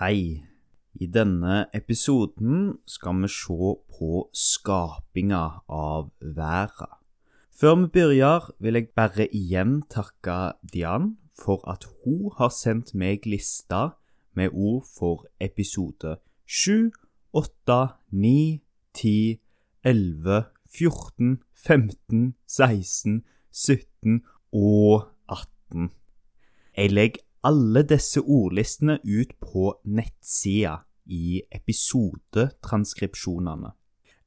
Hei. I denne episoden skal vi se på skapinga av verden. Før vi begynner, vil jeg bare igjen takke Dian for at hun har sendt meg lista med ord for episode 7, 8, 9, 10, 11, 14, 15, 16, 17 og 18. Jeg legger alle disse ordlistene ut på nettsida i episodetranskripsjonene.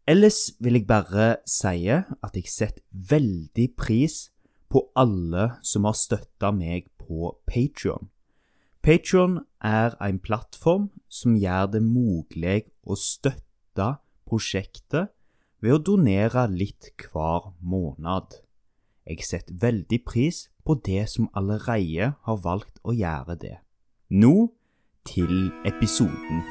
Ellers vil jeg bare si at jeg setter veldig pris på alle som har støtta meg på Patrion. Patrion er en plattform som gjør det mulig å støtte prosjektet ved å donere litt hver måned. Jeg setter veldig pris på det som allerede har valgt å gjøre det. Nå til episoden.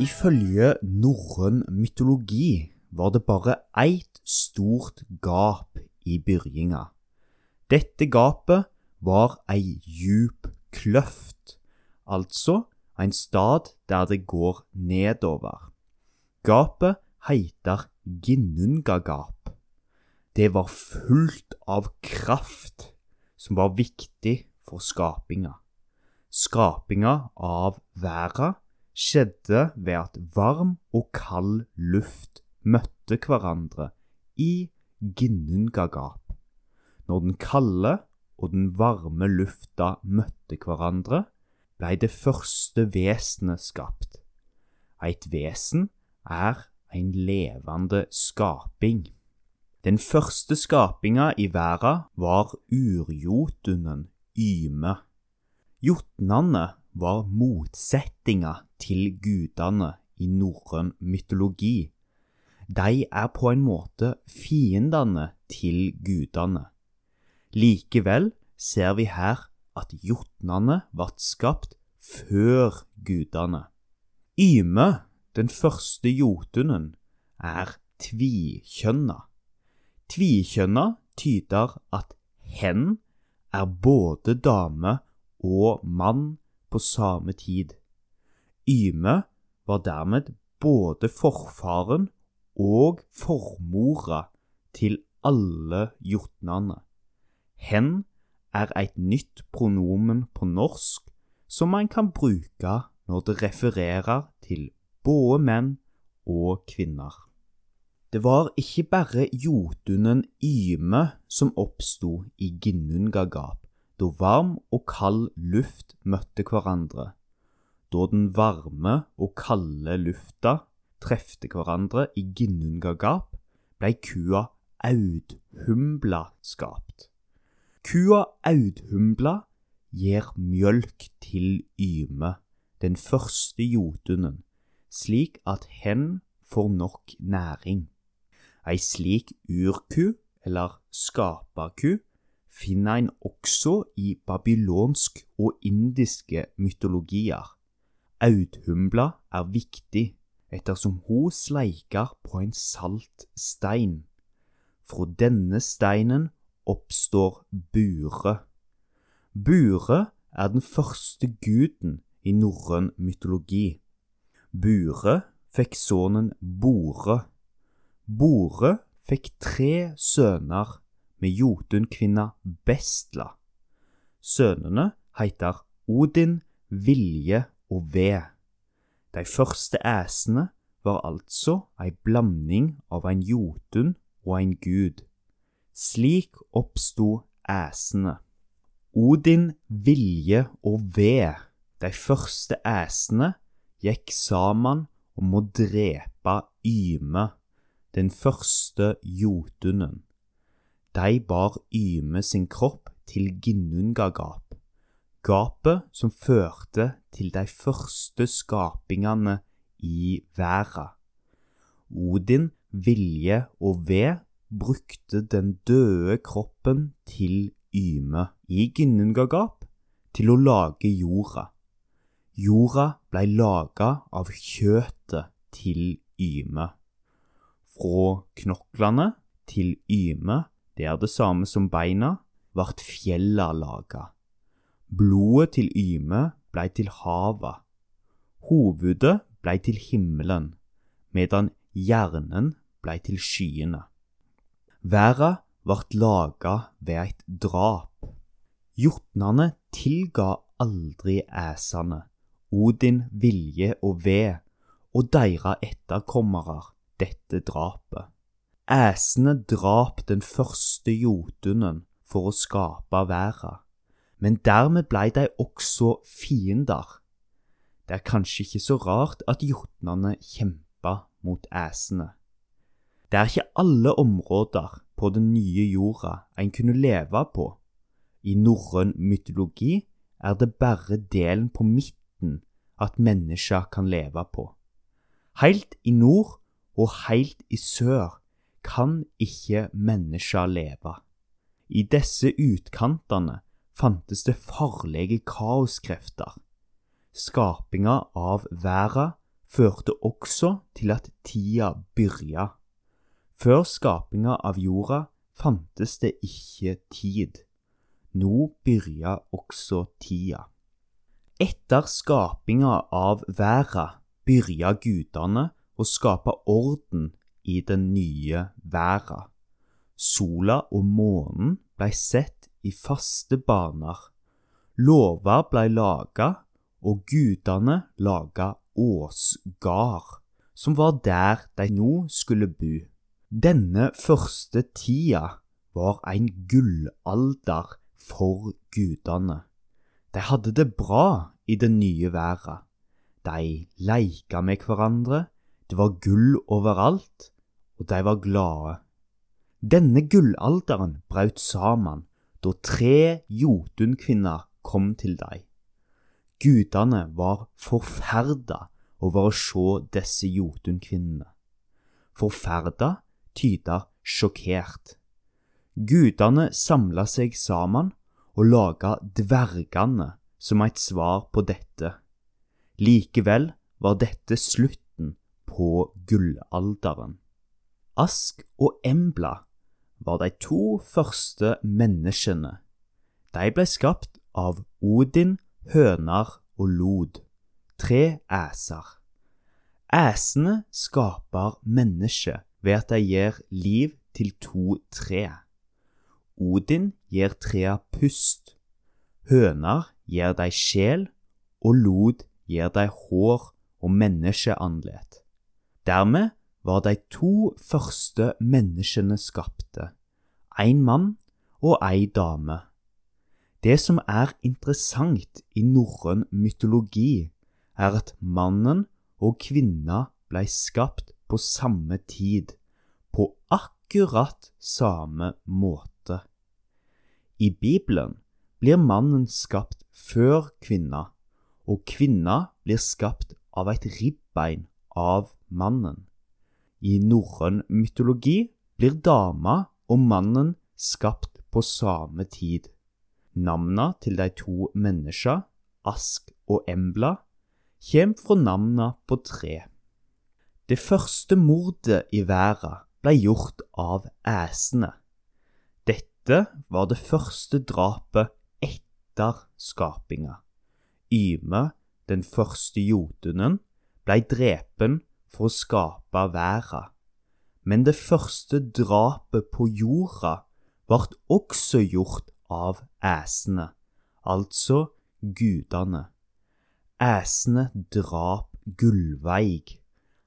Ifølge norrøn mytologi var det bare eit stort gap i byrjinga. Dette gapet var ei djup kløft, altså en stad der det går nedover. Gapet heiter Ginnungagap. Det var fullt av kraft som var viktig for skapinga. Skapinga av verda skjedde ved at varm og kald luft møtte hverandre i Ginnungagap. Når den kalde og den varme lufta møtte hverandre, blei det første vesenet skapt. Et vesen er en levende skaping. Den første skapinga i verda var urjotunen Yme. Jotnene var motsetninga til gudene i norrøn mytologi. De er på en måte fiendene til gudene. Likevel ser vi her at jotnene ble skapt før gudene. Yme, den første jotunen, er tvikjønna. Tvikjønna tyder at hen er både dame og mann på samme tid. Yme var dermed både forfaren og formora til alle jotnene. Hen er et nytt pronomen på norsk som man kan bruke når det refererer til både menn og kvinner. Det var ikke bare jotunen Yme som oppsto i Ginnungagap da varm og kald luft møtte hverandre. Da den varme og kalde lufta trefte hverandre i Ginnungagap, blei kua Audhumbla skapt. Kua Audhumbla gir mjølk til Yme, den første jotunen, slik at hen får nok næring. Ei slik urku, eller skaperku, finner en også i babylonsk og indiske mytologier. Audhumbla er viktig ettersom hun sleiker på en salt stein. Fra denne steinen oppstår Bure. Bure er den første guden i norrøn mytologi. Bure fikk sønnen Bore. Bore fikk tre sønner med jotunkvinna Bestla. Sønnene heter Odin, Vilje og Ved. De første æsene var altså ei blanding av en jotun og en gud. Slik oppsto æsene. Odin, Vilje og Ved, de første æsene, gikk sammen om å drepe Yme, den første jotunen. De bar Yme sin kropp til Ginnungagap, gapet som førte til de første skapingene i verden. Odin, Vilje og Ved brukte den døde kroppen til Yme i Ginnungagap til å lage jorda. Jorda blei laga av kjøtet til Yme. Fra knoklene til Yme, det er det samme som beina, vart fjella laga. Blodet til Yme blei til havet. Hovedet blei til himmelen, medan hjernen blei til skyene. Verda vart laga ved eit drap. Jotnane tilga aldri æsane, Odin vilje og ved, og deira etterkommarar dette drapet. Æsene drap den første jotunen for å skape verda, men dermed blei de også fiender. Det er kanskje ikke så rart at jotnene kjempa mot æsene. Det er ikke alle områder på den nye jorda en kunne leve på. I norrøn mytologi er det bare delen på midten at mennesker kan leve på. Helt i nord og helt i sør kan ikke mennesker leve. I disse utkantene fantes det farlige kaoskrefter. Skapinga av verda førte også til at tida byrja. Før skapinga av jorda fantes det ikke tid. Nå byrja også tida. Etter skapinga av verda byrja gudene å skape orden i den nye verda. Sola og månen blei sett i faste baner. Lover blei laga, og gudene laga åsgard, som var der de nå skulle bo. Denne første tida var en gullalder for gudene. De hadde det bra i den nye verden. De leika med hverandre, det var gull overalt, og de var glade. Denne gullalderen brøt sammen da tre jotunkvinner kom til dem. Gudene var forferda over å se disse jotunkvinnene. Forferda tyder sjokkert. Gudene samla seg sammen og laga dvergene som et svar på dette. Likevel var dette slutten på gullalderen. Ask og Embla var de to første menneskene. De ble skapt av Odin, høner og lod, tre æser. Æsene skaper mennesket ved at de gir liv til to tre. Odin gir trea pust, høner gir deg sjel, og lod gir deg hår og menneskeandlet. Dermed var de to første menneskene skapte, en mann og ei dame. Det som er interessant i norrøn mytologi, er at mannen og kvinna blei skapt på samme tid, på akkurat samme måte. I Bibelen blir mannen skapt før kvinna, og kvinna blir skapt av et ribbein av mannen. I norrøn mytologi blir dama og mannen skapt på samme tid. Navna til de to menneska, Ask og Embla, kjem fra navna på tre. Det første mordet i verden ble gjort av æsene. Dette var det første drapet etter skapinga. Yme, den første jotunen, blei drepen for å skape verden. Men det første drapet på jorda vart også gjort av æsene, altså gudene. Æsene drap Gullveig,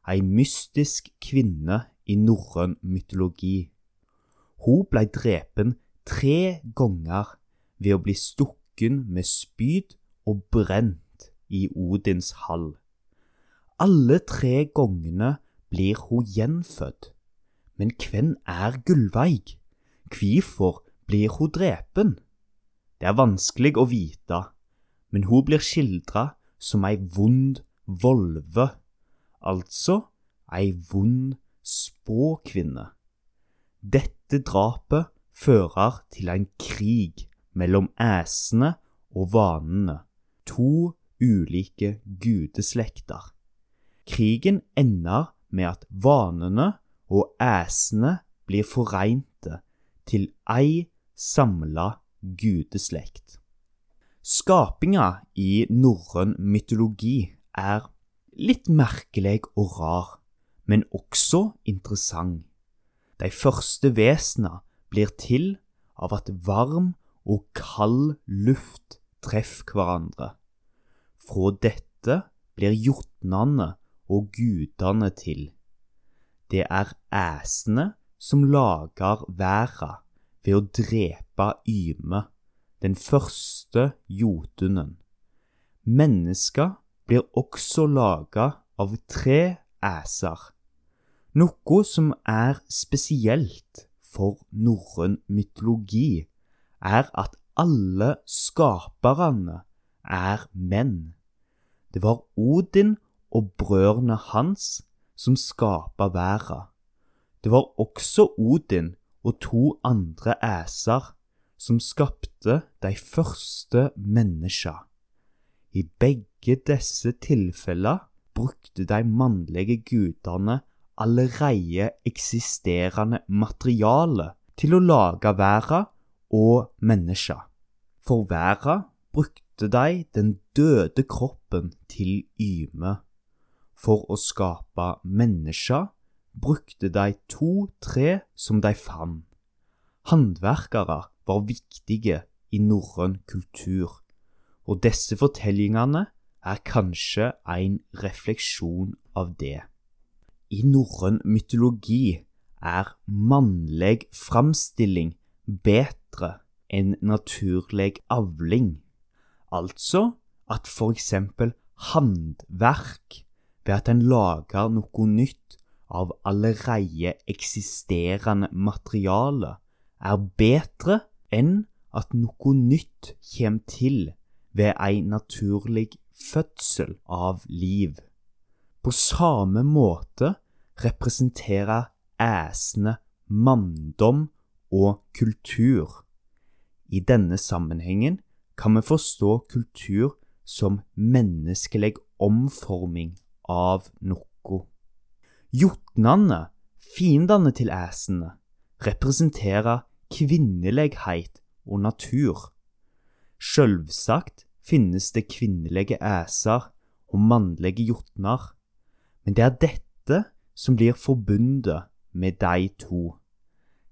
ei mystisk kvinne i norrøn mytologi. Hun blei drepen tre ganger ved å bli stukken med spyd og brent i Odins hall. Alle tre gangene blir hun gjenfødt. Men hvem er Gullveig? Hvorfor blir hun drepen? Det er vanskelig å vite, men hun blir skildra som ei vond volve, altså ei vond spåkvinne. Dette drapet fører til en krig mellom æsene og vanene, to ulike gudeslekter. Krigen ender med at vanene og æsene blir foreinte til ei samla gudeslekt. Skapinga i norrøn mytologi er litt merkelig og rar, men også interessant. De første vesena blir til av at varm og kald luft treffer hverandre. Fra dette blir jotnene og gudene til. Det er æsene som lager verda ved å drepe Yme, den første jotunen. Mennesker blir også laga av tre æser, noe som er spesielt for norrøn mytologi, er at alle skaperne er menn. Det var Odin og brødrene hans som skapa verda. Det var også Odin og to andre æser som skapte de første menneska. I begge disse tilfeller brukte de mannlige gudene allerede eksisterende materiale til å lage verden og mennesker. For verden brukte de den døde kroppen til Yme. For å skape mennesker brukte de to tre som de fant. Håndverkere var viktige i norrøn kultur, og disse fortellingene er kanskje en refleksjon av det. I norrøn mytologi er mannlig framstilling bedre enn naturlig avling, altså at for eksempel handverk ved at en lager noe nytt av allerede eksisterende materiale, er bedre enn at noe nytt kommer til ved ei naturlig fødsel av liv. På samme måte representerer æsene manndom og kultur. I denne sammenhengen kan vi forstå kultur som menneskelig omforming av noe. Jotnene, fiendene til æsene, representerer kvinnelighet og natur. Sjølvsagt finnes det kvinnelige æser og mannlige jotner, men det er dette som blir forbundet med de to.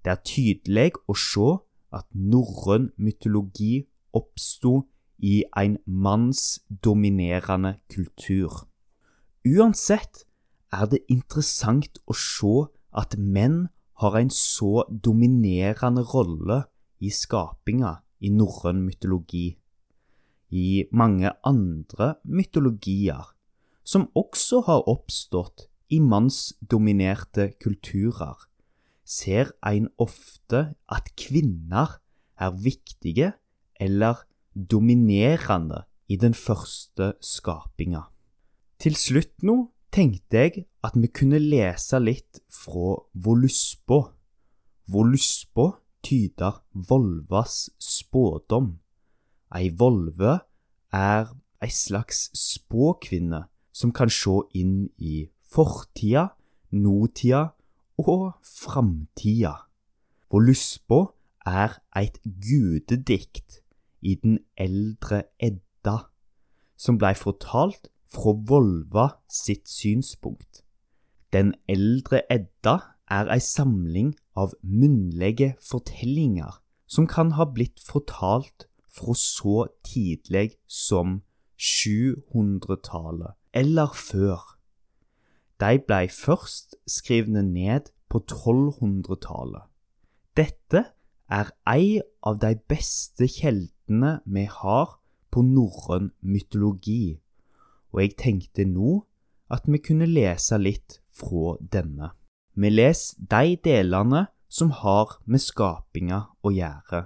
Det er tydelig å se at norrøn mytologi oppsto i en mannsdominerende kultur. Uansett er det interessant å se at menn har en så dominerende rolle i skapinga i norrøn mytologi. I mange andre mytologier, som også har oppstått i mannsdominerte kulturer, ser en ofte at kvinner er viktige eller dominerende i den første skapinga. Til slutt nå tenkte jeg at vi kunne lese litt fra Voluspa. Voluspa tyder Volvas spådom. Ei volve er ei slags spåkvinne som kan se inn i fortida, nåtida og framtida. Voluspå er eit gudedikt i den eldre Edda, som blei fortalt fra Volva sitt synspunkt. Den eldre Edda er ei samling av munnlige fortellinger som kan ha blitt fortalt fra så tidlig som 700-tallet eller før. De blei først skrivne ned på 1200-tallet. Dette er ei av de beste kjeldene vi har på norrøn mytologi og jeg tenkte nå at vi kunne lese litt fra denne. Vi leser de delene som har med skapinga å gjøre.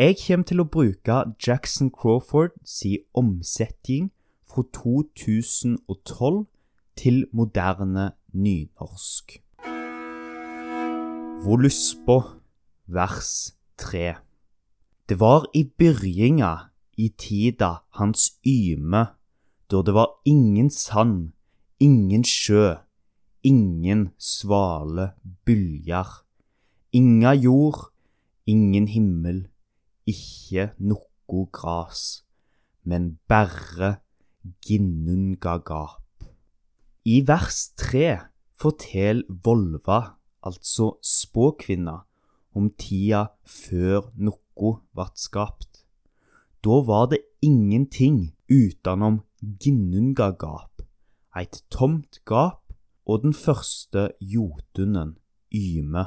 Jeg kommer til å bruke Jackson Crawford si omsetning fra 2012 til moderne nynorsk. Voluspa, vers 3. Det var i byrjinga, i tida hans yme da det var ingen sand, ingen sjø, ingen svale byljar, inga jord, ingen himmel, ikke noko gras, men berre ginnungagap. I vers tre fortel Volva, altså spåkvinna, om tida før noko vart skapt. Da var det ingenting utenom ginnungagap, et tomt gap og den første jotunen, Yme.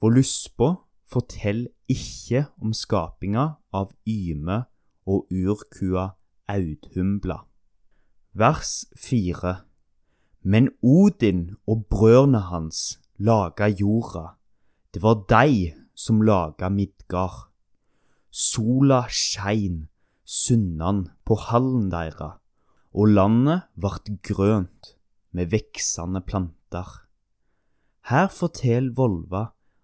Voluspa forteller ikke om skapinga av Yme og urkua Audhumbla. Vers fire. Men Odin og brødrene hans laga jorda. Det var de som laga Midgard. Sola skein sunnan på hallen deira, og landet vart grønt med veksende planter. Her forteller Volva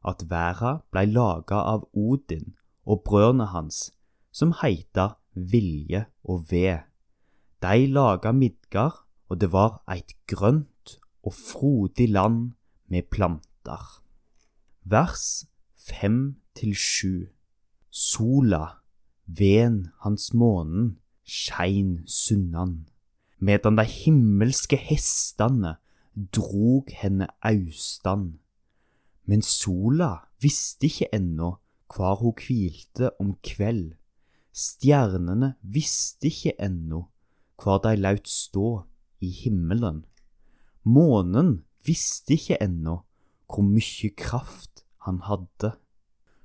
at verda blei laga av Odin og brødrene hans, som heita Vilje og Ved. De laga Midgard, og det var eit grønt og frodig land med planter. Vers fem til sju. Sola, veden hans månen, skein sunnan medan de himmelske hestene drog henne austan. Men sola visste ikke ennå hvor hun hvilte om kveld. Stjernene visste ikke ennå hvor de laut stå i himmelen. Månen visste ikke ennå hvor mye kraft han hadde.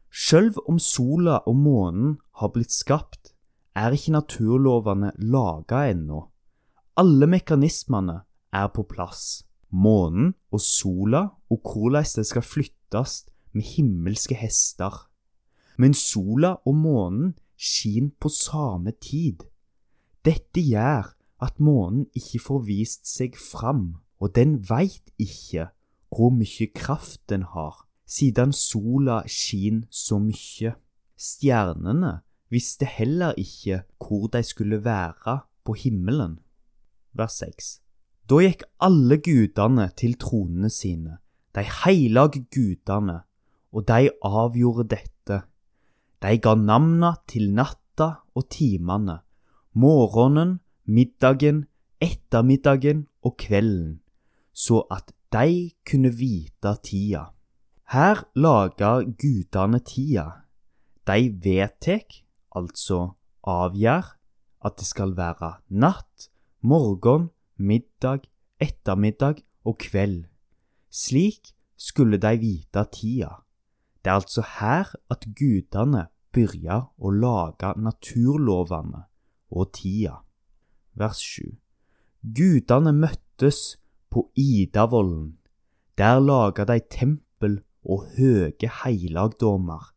Sjølv om sola og månen har blitt skapt, er ikke naturlovene laga ennå. Alle mekanismene er på plass. Månen og sola og hvordan det skal flyttes med himmelske hester. Men sola og månen skinner på samme tid. Dette gjør at månen ikke får vist seg fram, og den veit ikke hvor mye kraft den har, siden sola skinner så mye. Stjernene visste heller ikke hvor de skulle være på himmelen vers 6. Da gikk alle gudene til tronene sine, de hellige gudene, og de avgjorde dette. De ga navna til natta og timene, morgenen, middagen, ettermiddagen og kvelden, så at de kunne vite tida. Her laga gudene tida. De vedtek, altså avgjør, at det skal være natt, morgen, middag, ettermiddag og kveld. Slik skulle de vite tida. Det er altså her at gudene begynner å lage naturlovene og tida. Vers 7. Gudene møttes på Idavollen. Der laga de tempel og høge heilagdommer.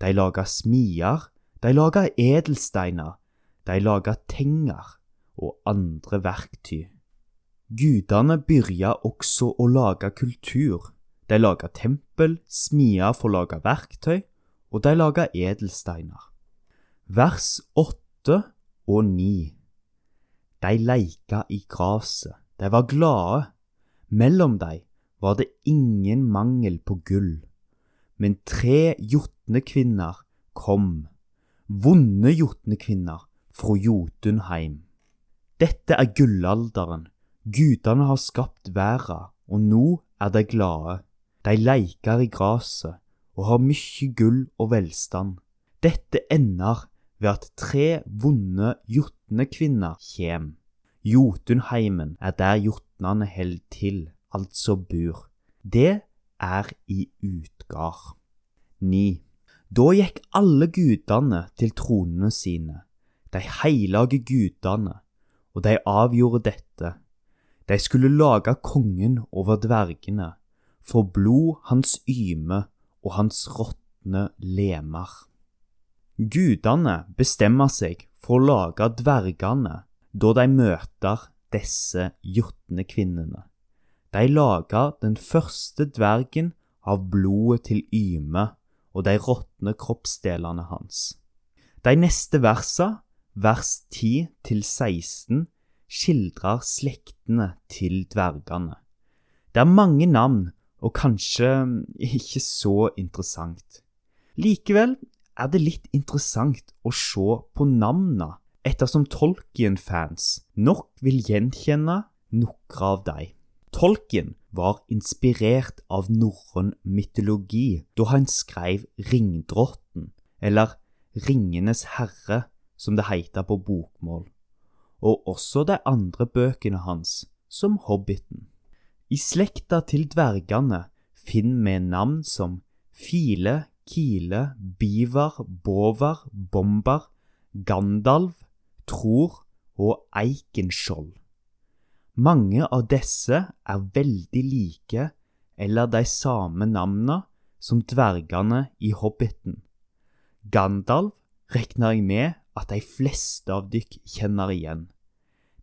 De laga smier, de laga edelsteiner, de laga tenger og andre verktøy. Gudene begynte også å lage kultur. De laga tempel, smia for å lage verktøy, og de laga edelsteiner. Vers åtte og ni. De leika i graset, de var glade. Mellom dem var det ingen mangel på gull. Men tre jotnekvinner kom, vonde jotnekvinner fra Jotunheim. Dette er gullalderen. Gudene har skapt verda, og nå er de glade. De leker i graset og har mye gull og velstand. Dette ender ved at tre vonde jotnekvinner kjem. Jotunheimen er der jotnene held til, altså bur. Det er i Utgard. 9. Da gikk alle gudene til tronene sine, de heilage gudene, og de avgjorde dette. De skulle lage kongen over dvergene, for blod hans yme og hans råtne lemer. Gudene bestemmer seg for å lage dvergene da de møter disse jotnekvinnene. De lager den første dvergen av blodet til Yme og de råtne kroppsdelene hans. De neste versa vers 10 16 skildrer slektene til dvergene. Det er mange navn, og kanskje ikke så interessant. Likevel er det litt interessant å se på navnene, ettersom Tolkien-fans nok vil gjenkjenne noen av dem. Tolkien var inspirert av norrøn mytologi da han skrev Ringdrotten, eller Ringenes herre, som det heter på bokmål, og også de andre bøkene hans, som Hobbiten. I slekta til dvergene finner vi navn som File, Kile, Bivar, Båvar, Bombar, Gandalv, Tror og Eikenskjold. Mange av disse er veldig like eller de samme navnene som dvergene i Hobbiten. Gandalf regner jeg med at de fleste av dykk kjenner igjen.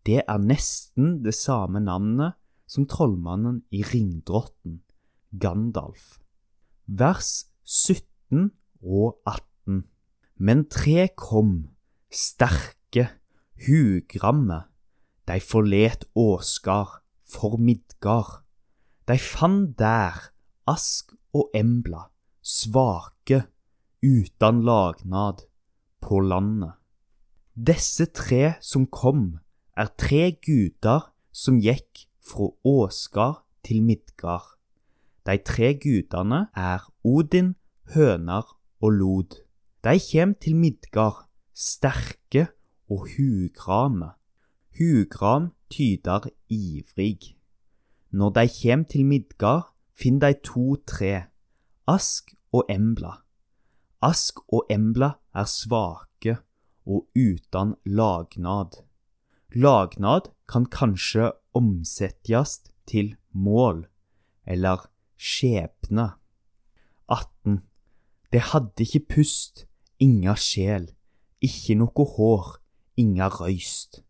Det er nesten det samme navnet som trollmannen i Ringdrotten, Gandalf. Vers 17 og 18. Men tre kom, sterke, hugramme. De forlet Åsgard for Midgard. De fant der Ask og Embla, svake, utan lagnad, på landet. Disse tre som kom, er tre guder som gikk fra Åsgard til Midgard. De tre gudene er Odin, Hønar og Lod. De kjem til Midgard, sterke og hugrame. Hugram tyder ivrig. Når de kjem til Midgard, finner de to tre, Ask og Embla. Ask og Embla er svake og uten lagnad. Lagnad kan kanskje omsettes til mål eller skjebne. 18. Det hadde ikke pust, inga sjel, ikke noe hår, inga røyst.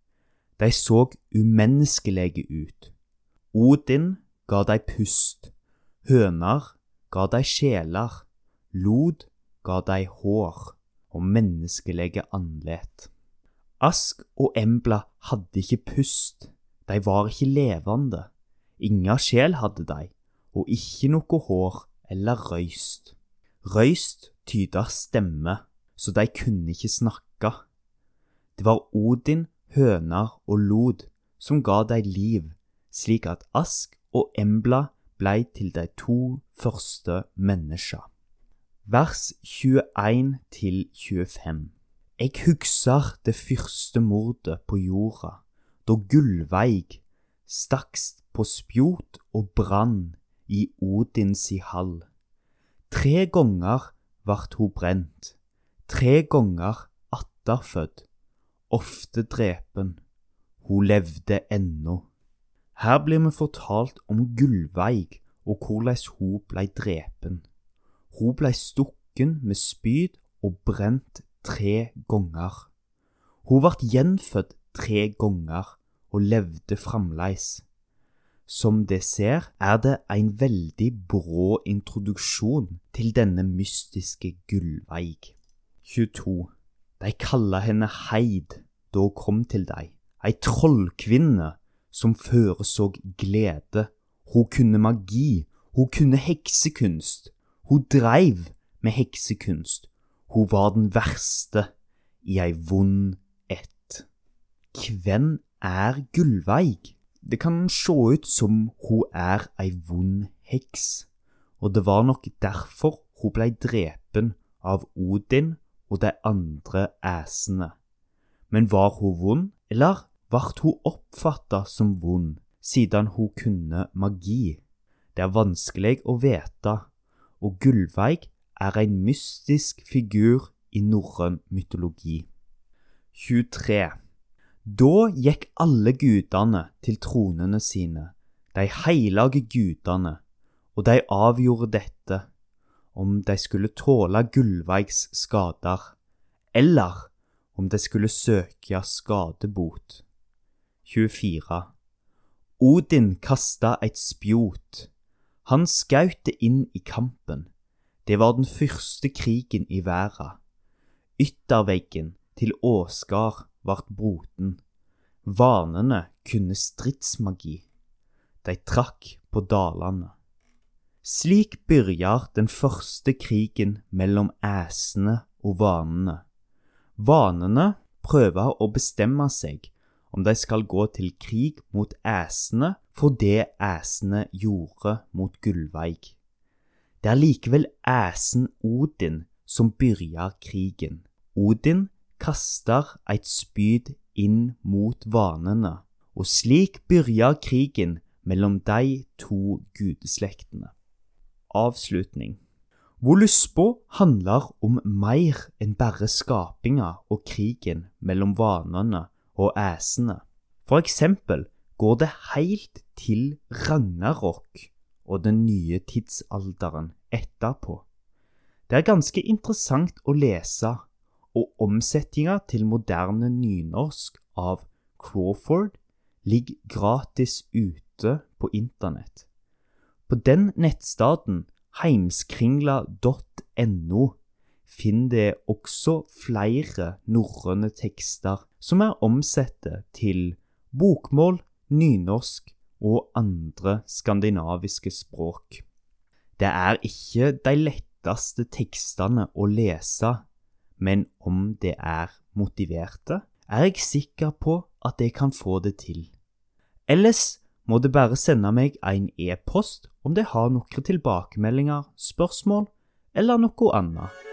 De så umenneskelige ut. Odin ga de pust, høner ga de sjeler, lod ga de hår og menneskelige andlet. Ask og Embla hadde ikke pust, de var ikke levende, inga sjel hadde de, og ikke noe hår eller røyst. Røyst tyder stemme, så de kunne ikke snakke. Det var Odin, høner og lod som ga de liv, slik at Ask og Embla blei til de to første mennesker. Vers 21 til 25. Jeg husker det første mordet på jorda, da Gullveig stakst på spjot og brann i Odins i hall. Tre ganger vart ho brent, tre ganger atterfødt, ofte drepen. Ho levde ennå. Her blir vi fortalt om Gullveig og hvordan hun blei drepen. Hun blei stukken med spyd og brent tre ganger. Hun vart gjenfødt tre ganger og levde fremleis. Som det ser, er det en veldig brå introduksjon til denne mystiske Gullveig. 22. De kalla henne Heid da hun kom til deg, ei trollkvinne som føreså glede. Hun kunne magi, hun kunne heksekunst, hun dreiv med heksekunst. Hun var den verste i ei vond ett. Hvem er Gullveig? Det kan se ut som hun er ei vond heks, og det var nok derfor hun blei drepen av Odin og de andre æsene. Men var hun vond, eller vart hun oppfatta som vond, siden hun kunne magi? Det er vanskelig å vite, og Gullveig er en mystisk figur i norrøn mytologi. 23. Da gikk alle gudene til tronene sine, de hellige gudene, og de avgjorde dette, om de skulle tåle Gullveigs skader, eller om de skulle søke skadebot. 24. Odin kasta et spjot. Han det inn i kampen. Det var den første krigen i verda. Ytterveggen til Åsgard vart broten. Vanene kunne stridsmagi. De trakk på dalane. Slik begynner den første krigen mellom æsene og vanene. Vanene prøver å bestemme seg om de skal gå til krig mot æsene for det æsene gjorde mot Gullveig. Det er likevel æsen Odin som begynner krigen. Odin kaster et spyd inn mot vanene, og slik begynner krigen mellom de to gudeslektene. Avslutning Voluspo handler om mer enn bare skapinga og krigen mellom vanene og æsene. For eksempel går det helt til Ragnarok og den nye tidsalderen etterpå. Det er ganske interessant å lese, og omsetninga til moderne nynorsk av Crawford ligger gratis ute på internett. På den nettstaden heimskringla.no finner det også flere norrøne tekster som er omsette til bokmål, nynorsk og andre skandinaviske språk. Det er ikke de letteste tekstene å lese, men om det er motiverte, er jeg sikker på at jeg kan få det til. Ellers må du bare sende meg en e-post om det har noen tilbakemeldinger, spørsmål eller noe annet.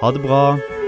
Ha det bra!